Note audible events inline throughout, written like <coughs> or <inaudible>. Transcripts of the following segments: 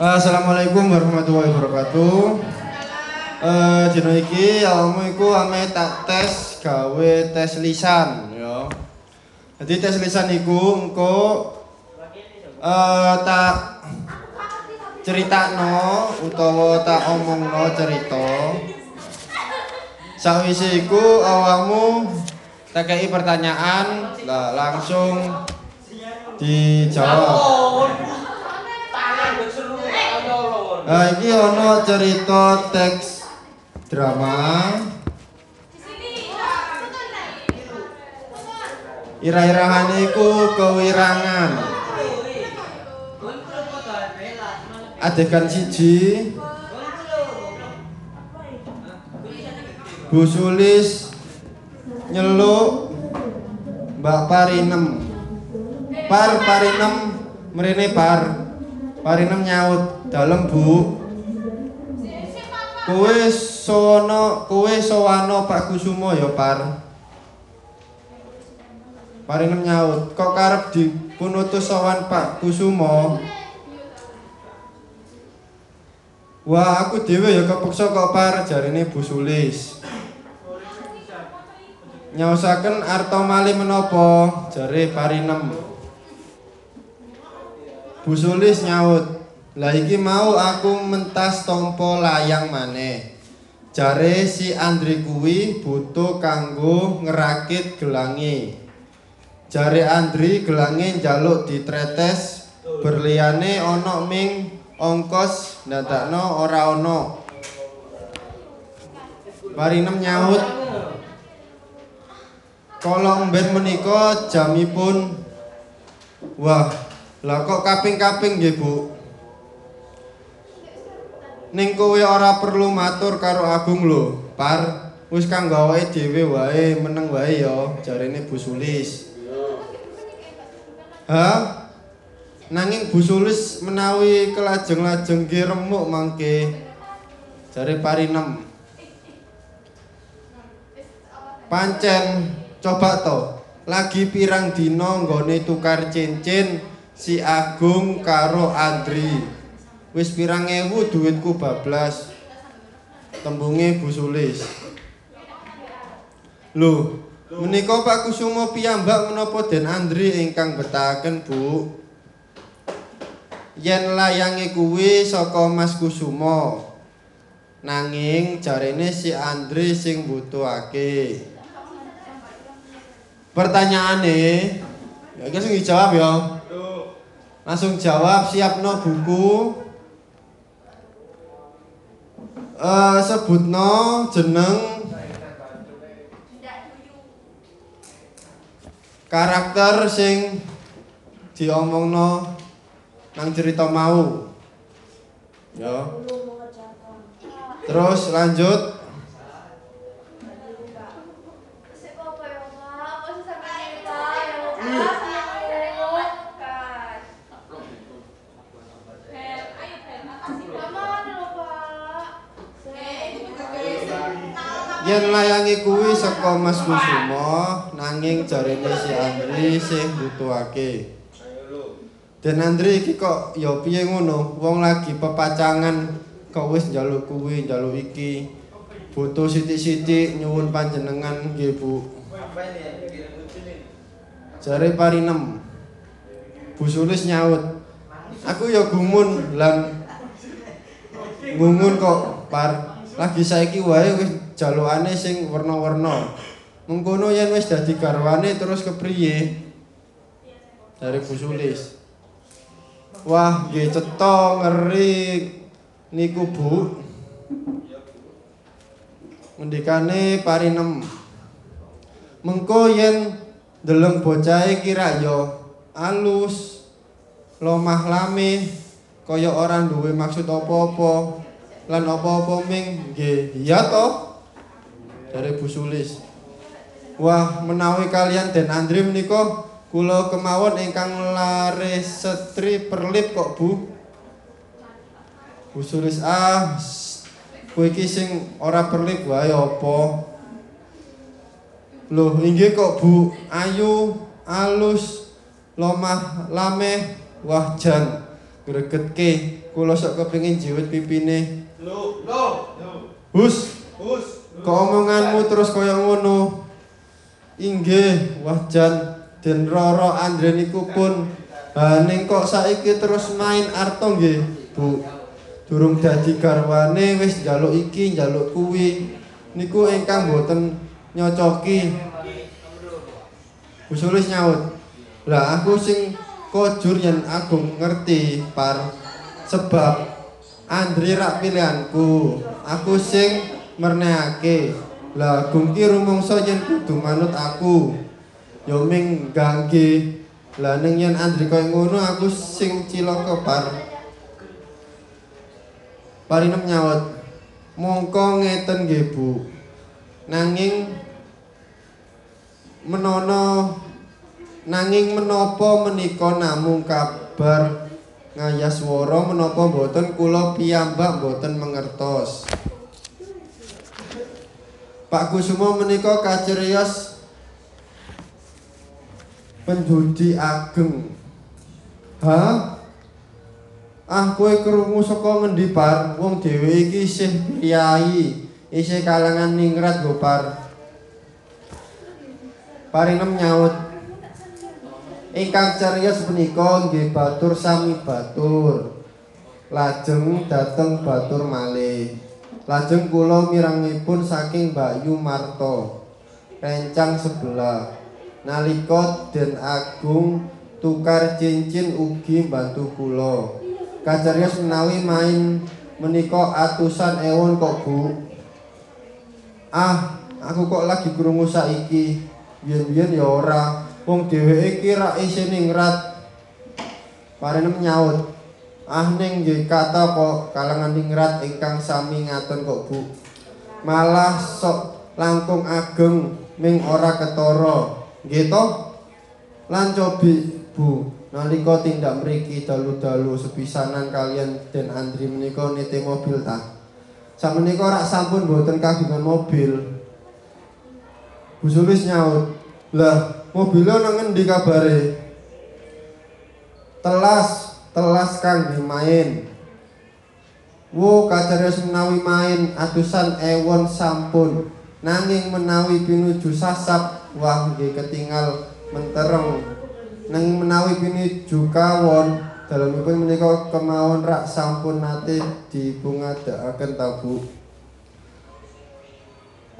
Assalamualaikum warahmatullahi wabarakatuh. Eh dina iki awakmu iku ame tak tes gawe tes lisan ya. Jadi tes lisan iku engko eh tak critakno utawa tak omongno cerita. Sawise iku awakmu tak kei pertanyaan lah langsung dijawab. Nah, iki ono cerita teks drama. Ira-irahane iku kewirangan. Adegan siji. Bu Sulis nyeluk Mbak Parinem. Par Parinem par. Parinem nyaut dalem Bu. Kowe sono, kowe sowano Pak Kusumo ya par. Parinem nyaut, kok karep dipunutus sowan Pak Kusumo? Wah, aku dhewe ya kepeksa kok par jarine Bu Sulis. Nyausaken arta mali menapa jare Parinem. Bu Sulis nyaut, "Lah iki mau aku mentas tompo layang maneh." Jare si Andri kuwi butuh kanggo ngerakit gelangi. Jare Andri gelangi njaluk ditretes berliane ana ming ongkos ndadakno ora ana. Parinem nyaut, Kalau mben menika jamipun Wah, lah kok kaping-kaping nggih, Bu? Ning kowe ora perlu matur karo Agung lho, Par. Wis kang gawe dhewe wae, meneng wae ya, jarene Bu Sulis. Hah? Nanging Bu Sulis menawi kelajeng-lajeng nggih remuk mangke. Jare Parinem. Pancen coba to lagi pirang dina nggone tukar cincin si Agung karo Andri wis pirang ewu duitku bablas. Tembunge Bu Sulis. Lho menika Pak Kusumo piyambak menapa Den Andri ingkang betahaken Bu? Yen layange kuwi saka Mas Kusumo. Nanging jarene si Andri sing butuhake Pertanyaane, ya langsung dijawab ya. Langsung jawab, siapno buku. Eh sebutno jeneng karakter sing diomongno nang cerita mau. Ya. Terus lanjut. Yen layangi kuwi saka Mas Kusumo, nanging jarene si Andri sing butuhake. Den Andri iki kok ya piye ngono? Wong lagi pepacangan kok wis njaluk kuwi, njaluk iki. Butuh sithik-sithik nyuwun panjenengan nggih, Bu. Jare Parinem. Bu Sulis nyaut. Aku ya gumun lan ngumun kok par lagi saiki wae wis jalukane sing werna-werna. Mengkono yen wis dadi garwane terus kepriye? Dari Bu Sulis. Wah, nggih cetha ngeri niku, Bu. Ngendikane parinem. Mengko yen deleng bocahe kira ya alus, lomah lame, kaya ora duwe maksud apa-apa. Lan apa-apa ming nggih iya to? Dari Bu Sulis. Wah, menawi kalian Den Andri menika kula kemawon ingkang lare setri perlip kok, Bu. Bu Sulis ah kowe iki sing ora perlip wae apa? Loh, inggih kok Bu, ayu, alus, lomah, lameh, wah jan gregetke kula sok kepengin jiwit pipine Lu, lu, hus hus. Kok terus kaya ngono. Inggih wah jan den roro andre niku pun ha ning kok saiki terus main arto nggih Bu? Durung dadi garwane wis njaluk iki njaluk kuwi. Niku ingkang boten nyocoki. Usulis nyaut. Lah aku sing kojur yen aku ngerti par sebab Andri rak pilihanku. Aku sing mernehake lah gungki rumangsa yen kudu manut aku. Yo ming gangge. Lah ning yen Andri koyo ngono aku sing cilaka par. Parinem nyaut mongko ngeten nggih Bu. Nanging menono nanging menapa menika namung kabar ngayaswara menapa boten kula piyambak boten mengertos Pak Kusumo menika kacirios penjudi ageng. Ha ah kowe krungu saka ngendi par wong dhewe iki isih priyayi isih kalangan ningrat lho par Parinem nyaut. Ingkang carios punika nggih batur sami batur. Lajeng dateng batur malih. Lajeng kula mirangipun saking Mbak Yu Marto. Rencang sebelah. Nalika Den Agung tukar cincin ugi bantu kula. Kacarios menawi main menika atusan ewon kok Bu. Ah, aku kok lagi krungu saiki. Biyen-biyen ya ora. Wong dheweke iki rak isih ningrat. Parenem nyaut. Ah ning nggih kata kok kalangan ningrat ingkang sami ngaten kok Bu. Malah sok langkung ageng ming ora ketara. Nggih to? Lan cobi Bu, nalika tindak mriki dalu-dalu sepisanan kalian Den Andri menika nite mobil ta. Samenika rak sampun boten kagungan mobil. Bu Sulis nyaut, "Lah, mobilnya nang ngendi kabare?" Telas, telas kang main. Wo kacarios menawi main atusan ewon sampun. Nanging menawi pinuju sasap, wah nggih ketinggal mentereng. Nanging menawi pinuju kawon, dalemipun menika kemawon rak sampun nate dipungadakaken ta Bu.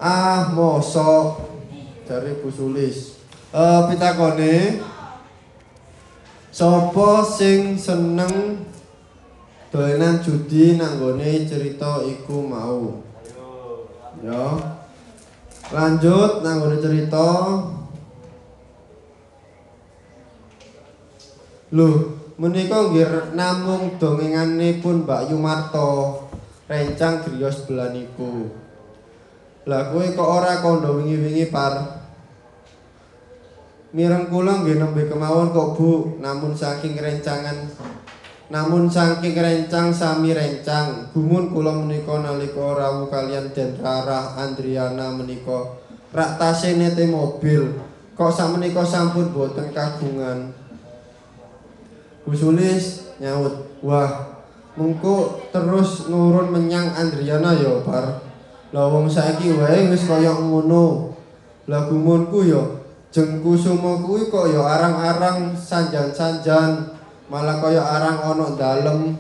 Ah, mosok dari Bu Sulis. Eh pitakone Sopo sing seneng dolenan judi nanggone cerita iku mau? Ya. Lanjut nanggone cerita. Loh, menika nggih namung dongenganipun Mbak Yumarto. Rencang griya sebelah niku. Lah kowe kok ora kondo wingi-wingi par? Mireng kula nggih nembe kemawon kok Bu, namun saking rencangan namun saking rencang sami rencang. Gumun kula menika nalika rawuh kalian Den Rarah Andriana menika rak tasih nete mobil. Kok samenika sampun boten kagungan. Bu Sulis nyaut, "Wah, mengko terus nurun menyang Andriana ya, Bar." Lah wong saiki wae wis kaya ngono. Lah gumunku ya jeng kusuma kuwi kok ya arang-arang sanjan-sanjan malah kaya arang ana dalem.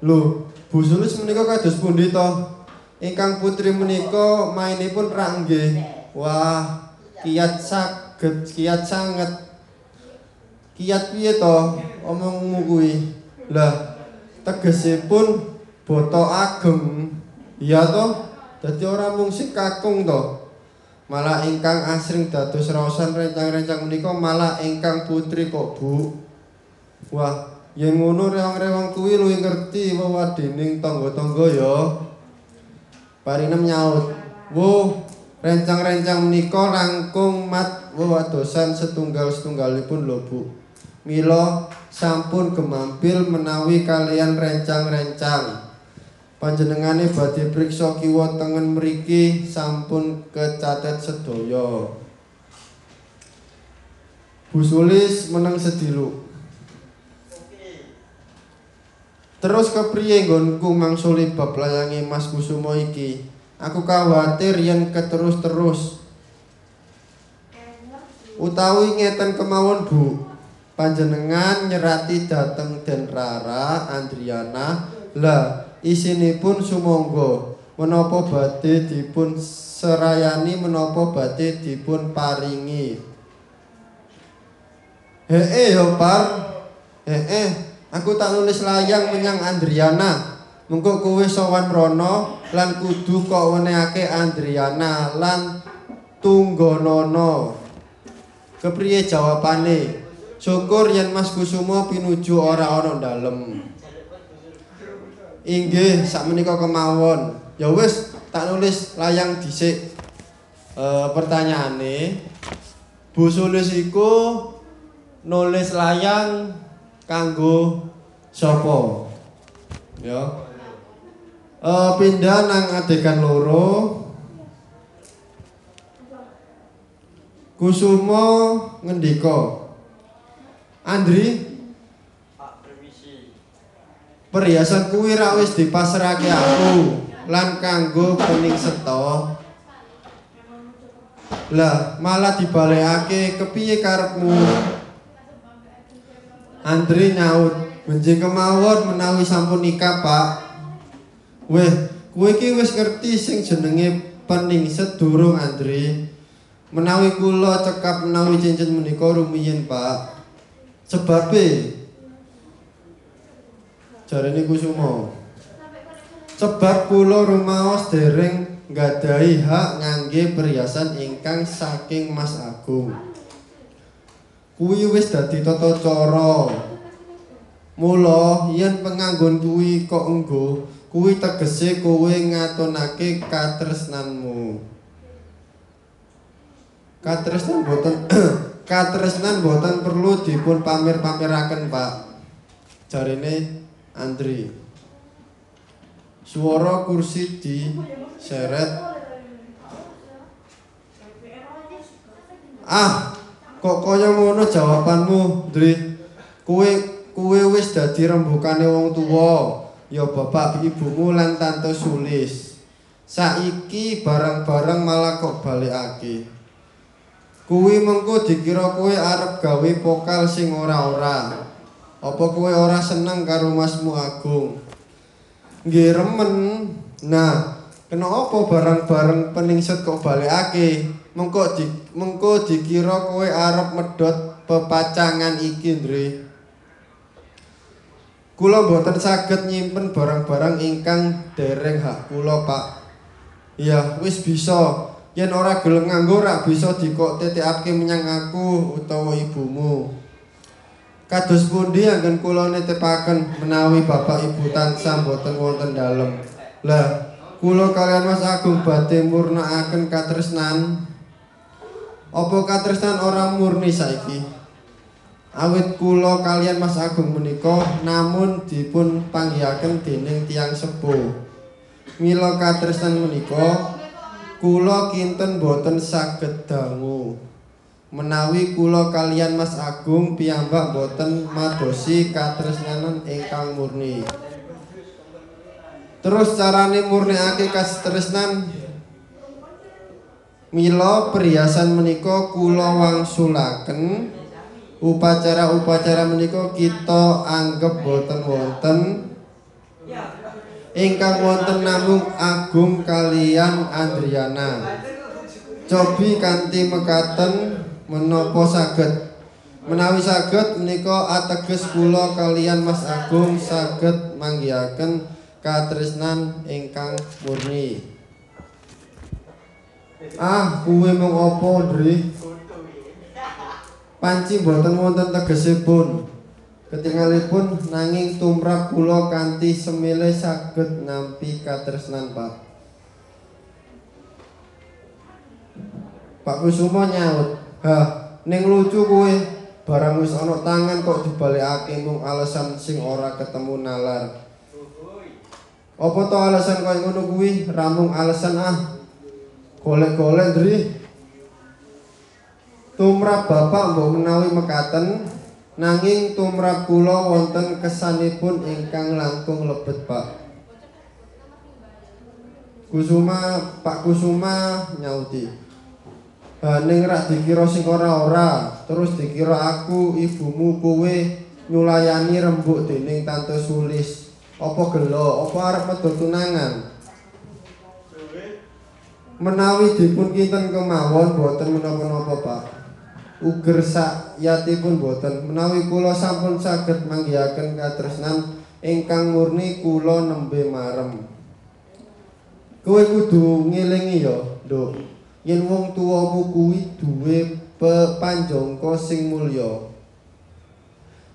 Lho, Bu Sulis menika kados pundi to? Ingkang putri menika mainipun rak nggih. Wah, kiat saged, kiat sanget. Kiat piye to omongmu kuwi? Lah, tegesipun boto ageng. Iya to? Dadi ora mung sing kakung to. Malah ingkang asring dados raosan rencang-rencang menika malah ingkang putri kok, Bu. Wah, yen ngono rewang-rewang kuwi luwih ngerti wewadening tangga-tangga ya. Parinem nyaut, "Wo, rencang-rencang menika langkung mat wewadosan setunggal-setunggalipun lho, Bu. Mila sampun gemampil menawi kalian rencang-rencang." Panjenengane badhe priksa kiwa tengen mriki sampun kecatet sedaya. Bu Sulis meneng sedilu. Terus kepriye nggonku mangsuli bab layange Mas Kusuma iki? Aku khawatir yen keterus-terus. Utawi ngeten kemawon, Bu. Panjenengan nyerati dateng Den Rara Andriana. Lah, isinipun sumangga menapa badhe dipun serayani menapa badhe dipun paringi. Hee yo par. Hee Aku tak nulis layang menyang Andriana. Mengko kowe sowan mrono lan kudu kok wenehake Andriana lan Tunggonono. Kepriye jawabane? Syukur yen Mas Kusumo pinuju ora ana dalem. Inggih, sakmenika kemawon. Ya wis, tak nulis layang dhisik. E, pertanyaane, Bu Sulis iku nulis layang kanggo sapa? Ya. Uh, pindah nang adegan loro. Kusumo ngendika. Andri Perhiasan kuwi ra wis dipasrahke aku lan kanggo pening seto. Lah, malah dibalekake kepiye karepmu? Andri nyaut, "Benjing kemawon menawi sampun nikah, Pak." Weh, kowe iki wis ngerti sing jenenge peningset durung, Andri. Menawi kula cekap menawi cincin menika rumiyin, Pak. Sebabe jarene Kusuma. Sebab kula rumaos dereng nggadahi hak ngangge perhiasan ingkang saking Mas Agung. kuwi wis dadi tata cara. Mula yen penganggon kuwi kok enggo, kuwi tegese kowe ngatonake katresnanmu. Katresnan boten <clears throat> katresnan boten perlu dipun pamer-pameraken, Pak. Jarine Andri. Suara kursi di seret. Ah, Kok kaya ngono jawabanmu, Dri? Kuwe kuwe wis dadi rembukane wong tuwa, ya bapak ibumu lan tante Sulis. Saiki barang-barang malah kok balikake. Kuwi mengko dikira kowe arep gawe pokal sing ora-ora. Apa kowe ora seneng karo Masmu Agung? Nggih remen. Nah, kena apa barang-barang peningset kok balikake? mengko di mengko dikira kowe arep medhot pepacangan iki Ndre kula mboten saged nyimpen barang-barang ingkang dereng hak kula Pak iya wis bisa yen ora gelem nganggo rak bisa dikok titikake menyang aku utawa ibumu kados pundi anggen kula nitipaken menawi bapak ibu tansah mboten wonten dalem lah kula kalian Mas Agung badhe murnakaken katresnan Apa katresnan orang murni saiki? Awit kula kalian Mas Agung menika namun dipun panggihaken dening tiang sepuh. Mila katresnan menika kula kinten boten saged dangu. Menawi kula kalian Mas Agung piyambak boten madosi katresnanan ingkang murni. Terus carane murniake katresnan Mila perhiasan menika kula wangsulaken. Upacara-upacara menika kita anggap boten wonten. Ingkang wonten namung agung kalian Andriana. Cobi kanthi mekaten menapa saged menawi saged menika ateges kula kalian Mas Agung saged manggihaken katresnan ingkang murni Ah, kuwe mung apa, Dri? Panci mboten wonten tegesipun. Ketingalipun nanging tumrap kula kanthi semile saged nampi katresnan, Pak. Pak Kusuma nyaut, "Hah, ning lucu kuwe, barang wis ana tangan kok dibalekake mung alasan sing ora ketemu nalar." Apa to alasan kaya ngono kuwi? Ramung alasan ah, golek-golek Dri tumrap bapak mbok menawi mekaten Nanging tumrap kula wonten kesanipun ingkang langkung lebet, Pak. Kusuma, Pak Kusuma nyauti. Baning rak dikira sing ora-ora, terus dikira aku ibumu kowe nyulayani rembuk dening Tante Sulis. Apa gelo, apa arep medhot tunangan? Menawi dipun kinten kemawon boten menapa-napa, Pak. Uger sak yatipun boten menawi kula sampun saged manggihaken katresnan ingkang murni kula nembe marem. Kowe kudu ngelingi ya, Nduk. Yen wong tuwamu kuwi duwe pepanjangka sing mulya.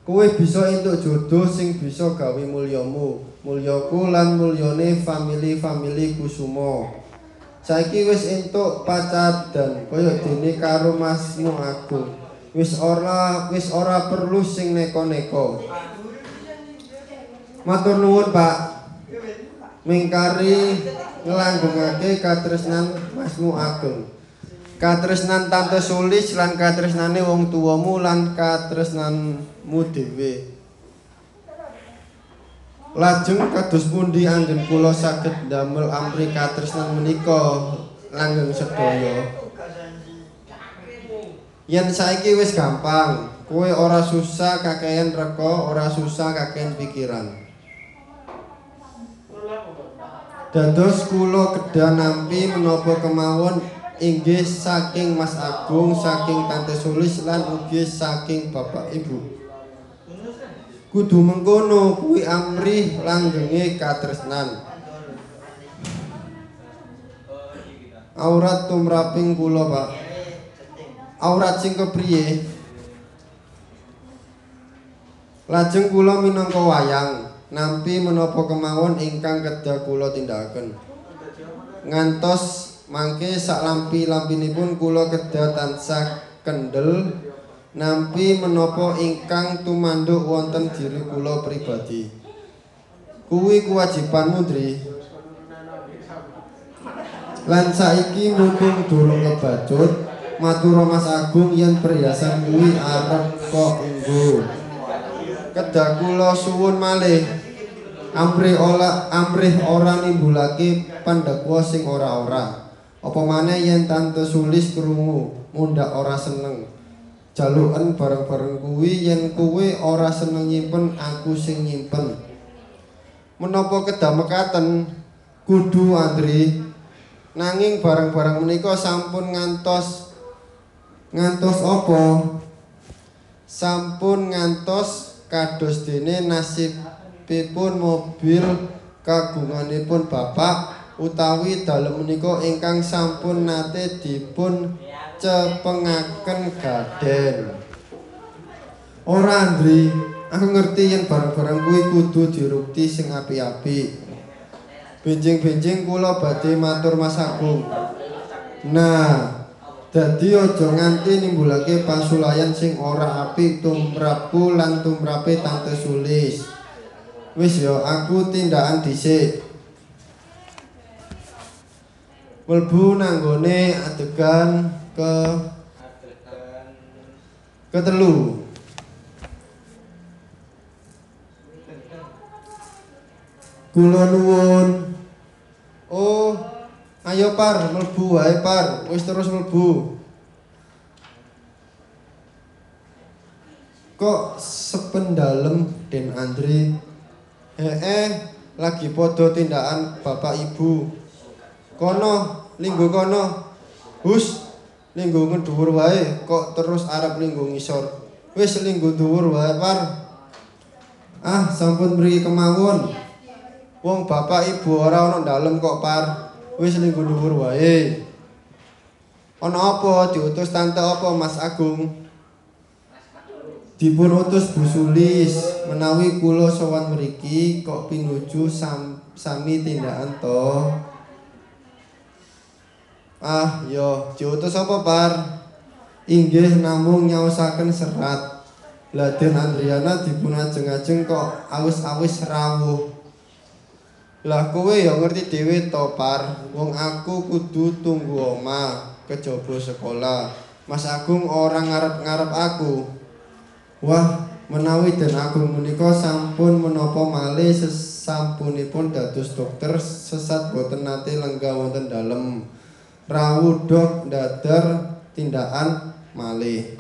Kowe bisa entuk jodoh sing bisa gawe mulyamu, mulyaku lan mulyane famili-famili Kusuma. Saiki wis entuk pacadan kaya dene karo Masmu aku. Wis ora wis ora perlu sing neko-neko. Matur nuwun, Pak. Mingkari nglanggengake katresnan Masmu Agung. Katresnan Tante Sulis lan katresnane wong tuwamu lan katresnanmu dhewe. Lajeng kados pundi anggen kula saged damel amri katresnan menika langgeng sedaya. Yen saiki wis gampang, kowe ora susah kakehan reka, ora susah kakehan pikiran. Dados kula kedah nampi menapa kemawon inggih saking Mas Agung, saking Tante Sulis lan ugi saking Bapak Ibu. Kudu mengkono kuwi amrih langgenge katresnan. Aurat tumraping kula, Pak. Aurat sing kepriye? Lajeng kula minangka wayang nampi menapa kemawon ingkang kedah kula tindakaken. Ngantos mangke sak lampi-lampinipun kula kedah tansah kendel nampi menapa ingkang tumanduk wonten diri kula pribadi. Kuwi kewajibanmu, Dri. Lan saiki mumpung durung kebacut, matur Mas Agung yen perhiasan kuwi arep kok enggo. Kedah kula suwun malih. Amrih ola amrih ora nimbulake pandhakwa sing ora-ora. Apa maneh yen Tante Sulis krungu mundak ora seneng. jalukan bareng-bareng kuwi yen kuwi ora seneng nyimpen aku sing nyimpen menapa kedah mekaten kudu Andri nanging barang-barang menika sampun ngantos ngantos apa sampun ngantos kados dene nasibipun mobil kagunganipun bapak utawi dalem menika ingkang sampun nate dipun cepengaken gaden. Ora Andri, aku ngerti yen barang-barang kuwi kudu dirukti sing apik-apik. Benjing-benjing kula badhe matur Mas Agung. Nah, dadi aja nganti nimbulake pasulayan sing ora apik tumrapku lan tumrape Tante Sulis. Wis ya, aku tindakan dhisik. Melbu nanggone adegan ke ketelu kula nuwun oh ayo par melbu wae par. Wis terus melbu kok sependalem Den Andre? Eh eh lagi podo tindakan bapak ibu. Kono linggo kono. Hus linggo ngedhuwur wae kok terus arep linggo ngisor. Wis linggo dhuwur wae par. Ah sampun mriki kemawon. Wong bapak ibu ora ana dalem kok par wis linggo dhuwur wae ana apa diutus tante apa Mas Agung dipun utus Bu Sulis menawi kula sowan mriki kok pinuju sam, sami tindakan to Ah, yo, diutus apa, Par? Inggih namung nyaosaken serat. Laden Andriana dipun ajeng-ajeng kok awis-awis rawuh. Lah kowe ya ngerti dhewe to, Par. Wong aku kudu tunggu oma kejaba sekolah. Mas Agung ora ngarep-ngarep aku. Wah, menawi Den Agung menika sampun menapa malih sesampunipun dados dokter sesat boten nate lenggah wonten dalem rawuh dok dadar tindakan malih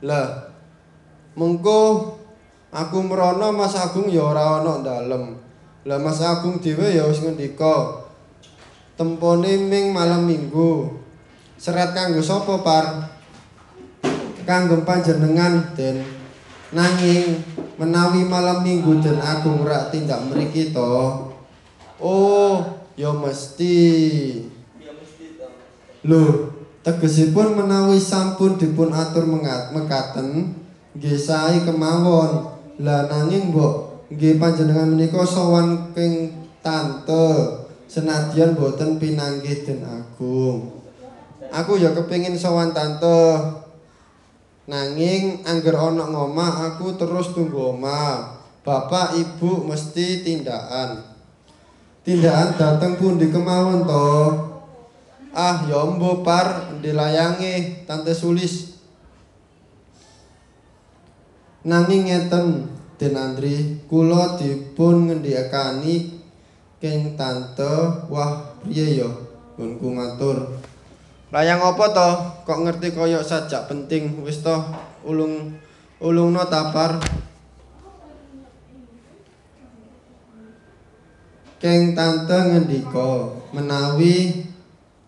lah mengko aku merono Mas Agung ya ora ana dalem lah Mas Agung dhewe ya wis ngendika tempone ming malam minggu serat kanggo sapa par? Kanggo panjenengan den. Nanging menawi malam minggu den agung rak tindak mriki to? Oh ya mesti. Ya mesti to. Lho tegesipun menawi sampun dipun atur mekaten nggih sae kemawon. Lah nanging mbok nggih panjenengan menika sowan king tante. Senadyan boten pinanggih den agung. Aku ya kepingin sowan tante. Nanging angger ana ngomah aku terus tunggu omah bapak ibu mesti tindakan. Tindakan dateng pun di kemauan to? Ah ya mbo par. Dilayangi tante sulis. Nanging ngeten Den Andri kula dipun ngendikani keng tante wah priye ya pun matur Layang apa to? Kok ngerti koyok sajak penting wis to ulung ulungno tapar. Keng tante ngendika menawi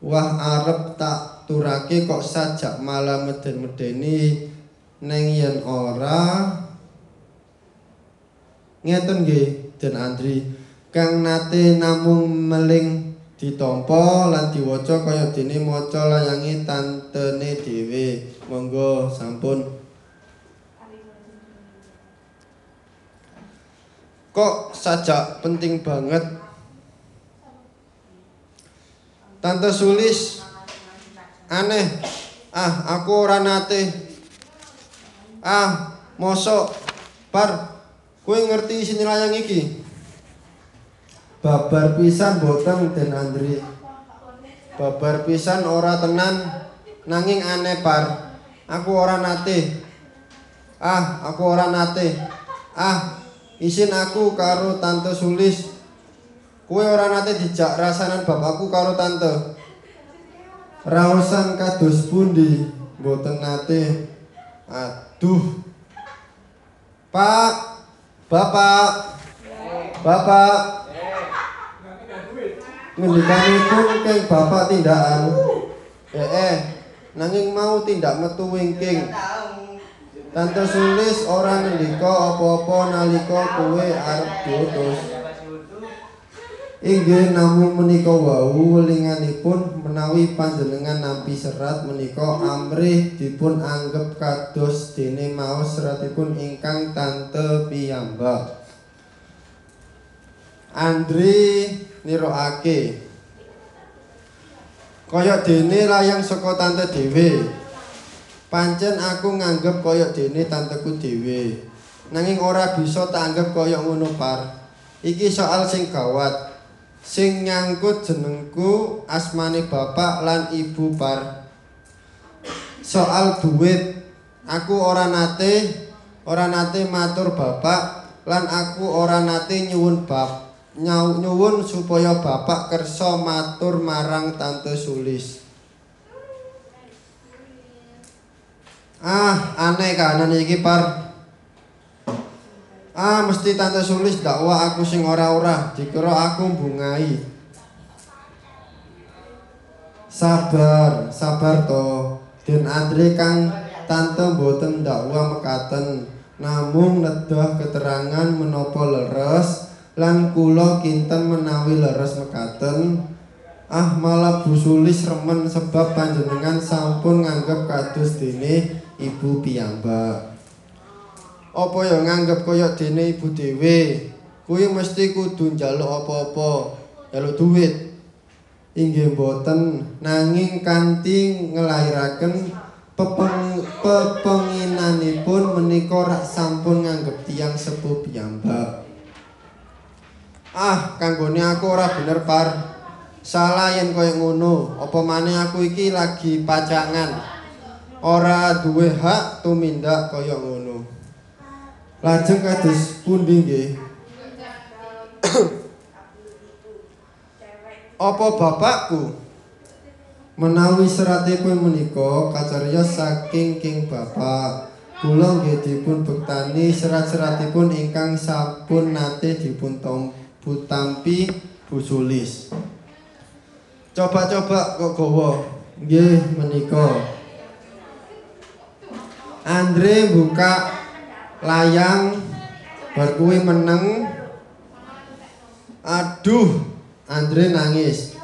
wah arep tak turake kok sajak malah meden-medeni neng yen ora ngeten nggih Den Andri. Kang nate namung meling ditampa lan diwaca kaya dene maca layangi tantene dhewe. Monggo sampun. Kok sajak penting banget? Tante sulis aneh. Ah aku ora nate. Ah mosok par kowe ngerti sini layang iki? Babar pisan boten Den Andri. Babar pisan ora tenan nanging aneh par. Aku ora nate. Ah aku ora nate. Ah isin aku karo tante sulis. Kue ora nate dijak rasanan bapakku karo tante. Raosan kados pundi? Boten nate. Aduh. Pak bapak. Bapak. Ngendikanipun keng bapak tindakan. Eh eh. Nanging mau tindak metu wingking. Tante sulis ora ngendika apa-apa nalika kowe arep diutus Inggih namung menika wau welinganipun menawi panjenengan nampi serat menika amrih dipun anggap kados dene maos seratipun ingkang tante piyambak. Andri nirokake kaya dene layang saka tante dhewe. Pancen aku nganggep kaya dene tanteku dhewe. Nanging ora bisa tak anggap kaya ngono par. Iki soal sing gawat sing nyangkut jenengku asmane bapak lan ibu par soal duit aku ora nate ora nate matur bapak lan aku ora nate nyuwun bapak nyuwun supaya bapak kersa matur marang tante sulis. Ah aneh kanan iki par ah mesti tante sulis dakwa aku sing ora-ora. Dikira aku bungai sabar sabar to. Den andre kang tante mboten dakwa mekaten. Namung nedah keterangan menapa leres lan kula kinten menawi leres mekaten. Ah malah busulis remen sebab panjenengan sampun nganggep kados dene ibu piyambak apa ya nganggep kaya dene ibu dhewe kuwi mesti kudu njaluk apa-apa njaluk duit inggih mboten nanging kanthi ngelahiraken pepeng pepenginanipun menika rak sampun nganggep tiang sepuh piyambak Ah, kanggone aku ora bener par. Salah yen koyo ngono. Apa maneh aku iki lagi pacangan. Ora duwe hak tumindak koyo ngono. Lajeng kados pundi nggih? Apa bapakku? Menawi seratipun menika kacariyos saking king bapak. Kula nggih dipun bektani serat-seratipun ingkang sampun nate dipun tampi busulis. Coba-coba kok gawa nggih menika. Andre buka layang bar kuwi meneng. Aduh Andre nangis.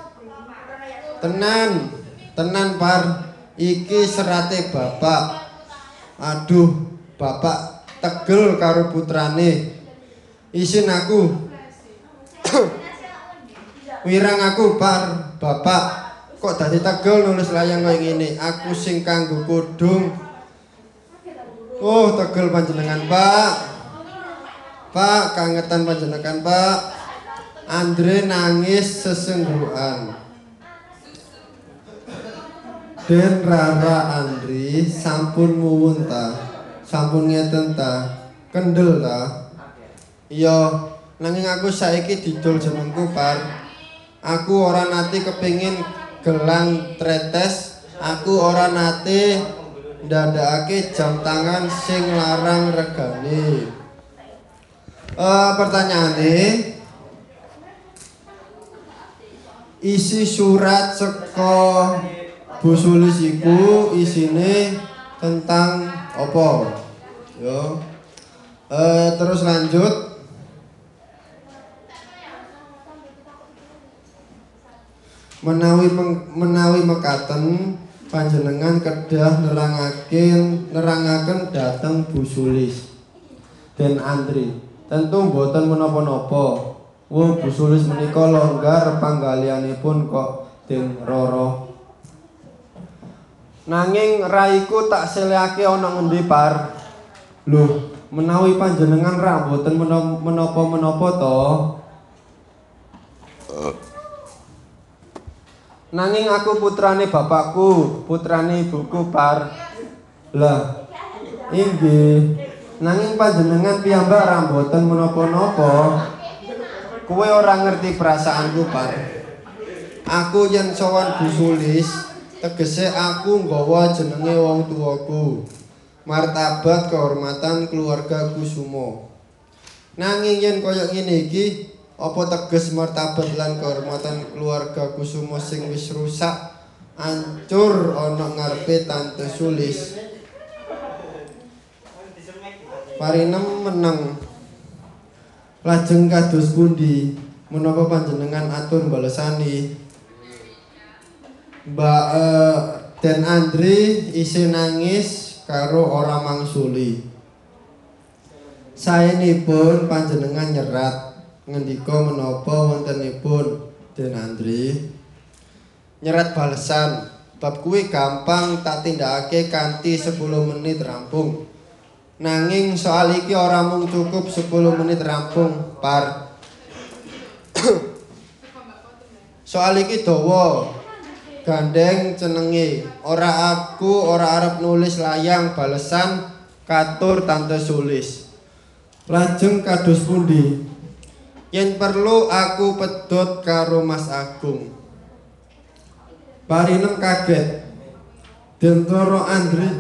Tenan tenan par. Iki serate bapak. Aduh bapak tegel karo putrane. Isin aku. <coughs> Wirang aku par. Bapak kok dadi tegel nulis layang kaya ngene? Aku sing kanggo kudung oh tegel panjenengan pak pak kangetan panjenengan pak Andre nangis sesengguhan Den Rara Andri sampun muwun ta. Sampun ngeten ta. Kendel ta. Iya, nanging aku saiki didol jenengku par. Aku ora nate kepengin gelang tretes. Aku ora nate ndadakake jam tangan sing larang regane. Uh, pertanyaane isi surat seko Busulis iku isine tentang apa? Yo. Eh terus lanjut. Menawi menawi mekaten panjenengan kedah nerangaken nerangaken dhateng Busulis dan Andri. Tentu mboten menapa-napa. Wong Busulis menika longgar panggalianipun kok Den Roro Nanging raiku tak selehake ana ngendi par? Loh, menawi panjenengan ra mboten menapa-menapa to? Nanging aku putrane bapakku, putrane ibuku par. Lah, inggih. Nanging panjenengan piyambak ra mboten menapa-napa. Kowe ora ngerti perasaanku par. Aku yen sowan busulis, tegese aku nggawa jenenge wong tuaku martabat kehormatan keluarga Kusumo nanging yen kaya ngene iki apa teges martabat lan kehormatan keluarga Kusumo sing wis rusak? Ancur ana ngarepe tante sulis. Parinem menang. Lajeng kados pundi? Menapa panjenengan atur balesani Mbak uh, Den Andri isi nangis karo ora mangsuli. Saenipun panjenengan nyerat ngendika menapa wontenipun Den Andri nyerat balesan bab kuwi gampang tak tindakake kanthi 10 menit rampung. Nanging soal iki ora mung cukup 10 menit rampung, par. <coughs> soal iki dawa. gandeng cenengi ora aku ora arep nulis layang balesan katur tante sulis lajeng kados pundi yen perlu aku pedot karo Mas Agung. Parinem kaget. Dentoro Andri.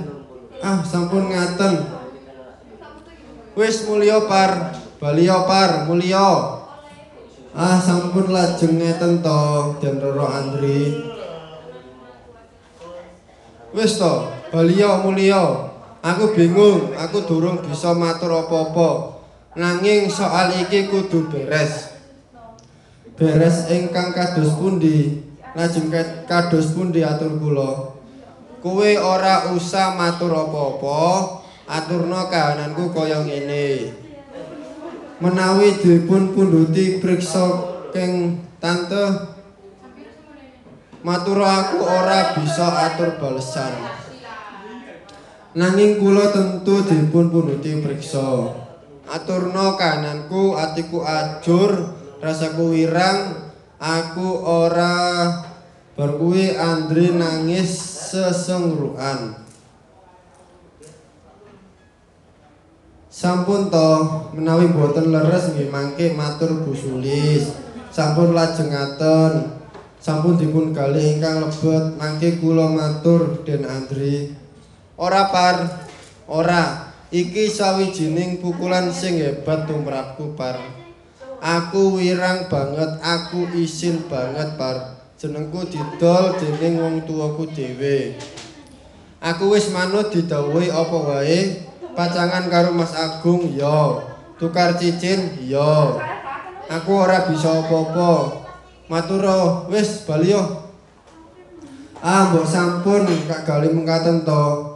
Ah sampun ngaten. Wis mulya par. Balio par mulya. Ah sampun lajeng ngeten to dentoro Andri. Wis to, Balia Mulya. Aku bingung, aku durung bisa matur apa-apa. Nanging soal iki kudu beres. Beres ingkang kados pundi? Lajeng kados pundi atur kula? Kowe ora usah matur apa-apa, aturna kahananku kaya ngene. Menawi dipun punduti priksa keng tante matur aku ora bisa atur balesan nanging kula tentu dipun punuti priksa aturna kananku atiku ajur rasaku wirang aku ora berkuwi Andri nangis sesengruan Sampun to menawi boten leres nggih mangke matur busulis. Sampun lajengaken. Sampun dipun galih ingkang lebet mangke kula matur Den Andri. Ora par, ora. Iki sawijining pukulan sing hebat tumrapku par. Aku wirang banget, aku isin banget par. Jenengku didol dening wong tuaku dhewe. Aku wis manut didhawuhi apa wae. Pacangan karo Mas Agung ya. Tukar cincin ya. Aku ora bisa apa-apa. Matur wis bali yo. Ah, mbok sampun Kak Gali mengkaten to.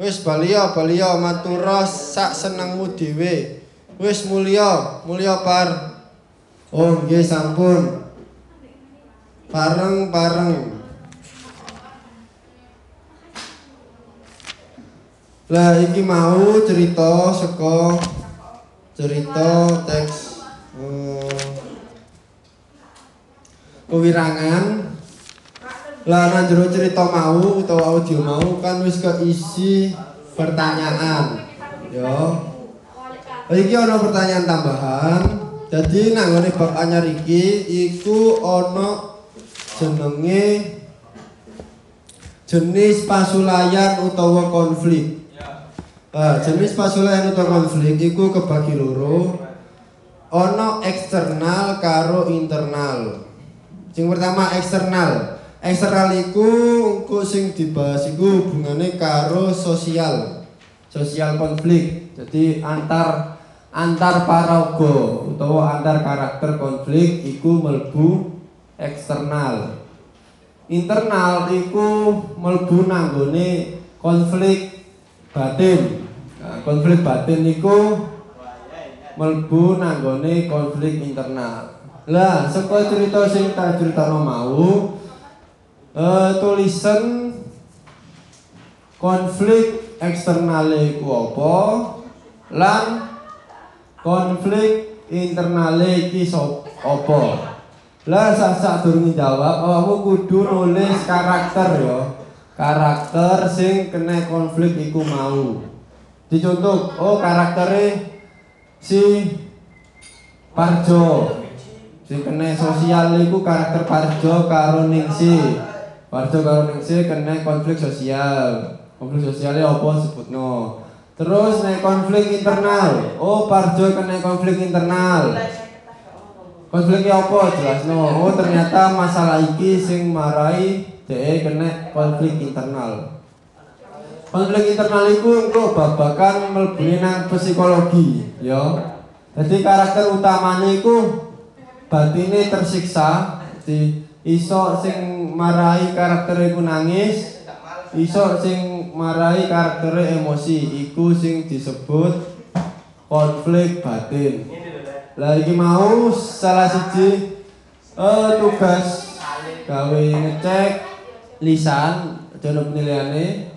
Wis bali yo, bali yo matur sak senengmu dhewe. Wis mulya, mulya par. Oh, nggih sampun. Pareng-pareng. Lah iki mau cerita saka cerita teks uh, kewirangan lah nang jero cerita mau utawa audio mau kan wis keisi pertanyaan yo iki ana pertanyaan tambahan jadi nang ngene bab anyar iki iku ana jenenge jenis pasulayan utawa konflik Uh, jenis pasulayan utawa konflik iku kebagi loro. Ana eksternal karo internal. Sing pertama eksternal. Eksternal iku engko sing dibahas iku hubungane karo sosial. Sosial konflik. Jadi antar antar paraga utawa antar karakter konflik iku melbu eksternal. Internal iku melbu nanggone konflik batin. Nah, konflik batin niku melbu nanggone konflik internal. Lah, saka cerita sing tak critakno mau eh tulisan konflik eksternal iku apa? Lan konflik internal iki apa? Lah sak-sak durung jawab, awakmu kudu nulis karakter ya. karakter sing kena konflik iku mau dicontoh oh karakternya si Parjo si kena sosial iku karakter Parjo karo Ningsi Parjo karo kena konflik sosial. Konflik sosialnya apa sebutno terus nek konflik internal. Oh Parjo kena konflik internal. Konfliknya apa? Jelas no oh ternyata masalah iki sing marai dhek kena konflik internal. Konflik internal itu engko babakan mlebune nang psikologi, ya. Jadi karakter utamanya itu batine tersiksa, di iso sing marai karakter iku nangis, iso sing marai karakter emosi, iku sing disebut konflik batin. Lah iki mau salah siji uh, tugas gawe ngecek lisan jono penilaiannya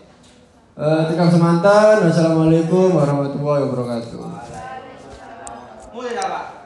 uh, tikam semantan wassalamualaikum warahmatullahi wabarakatuh. Mulai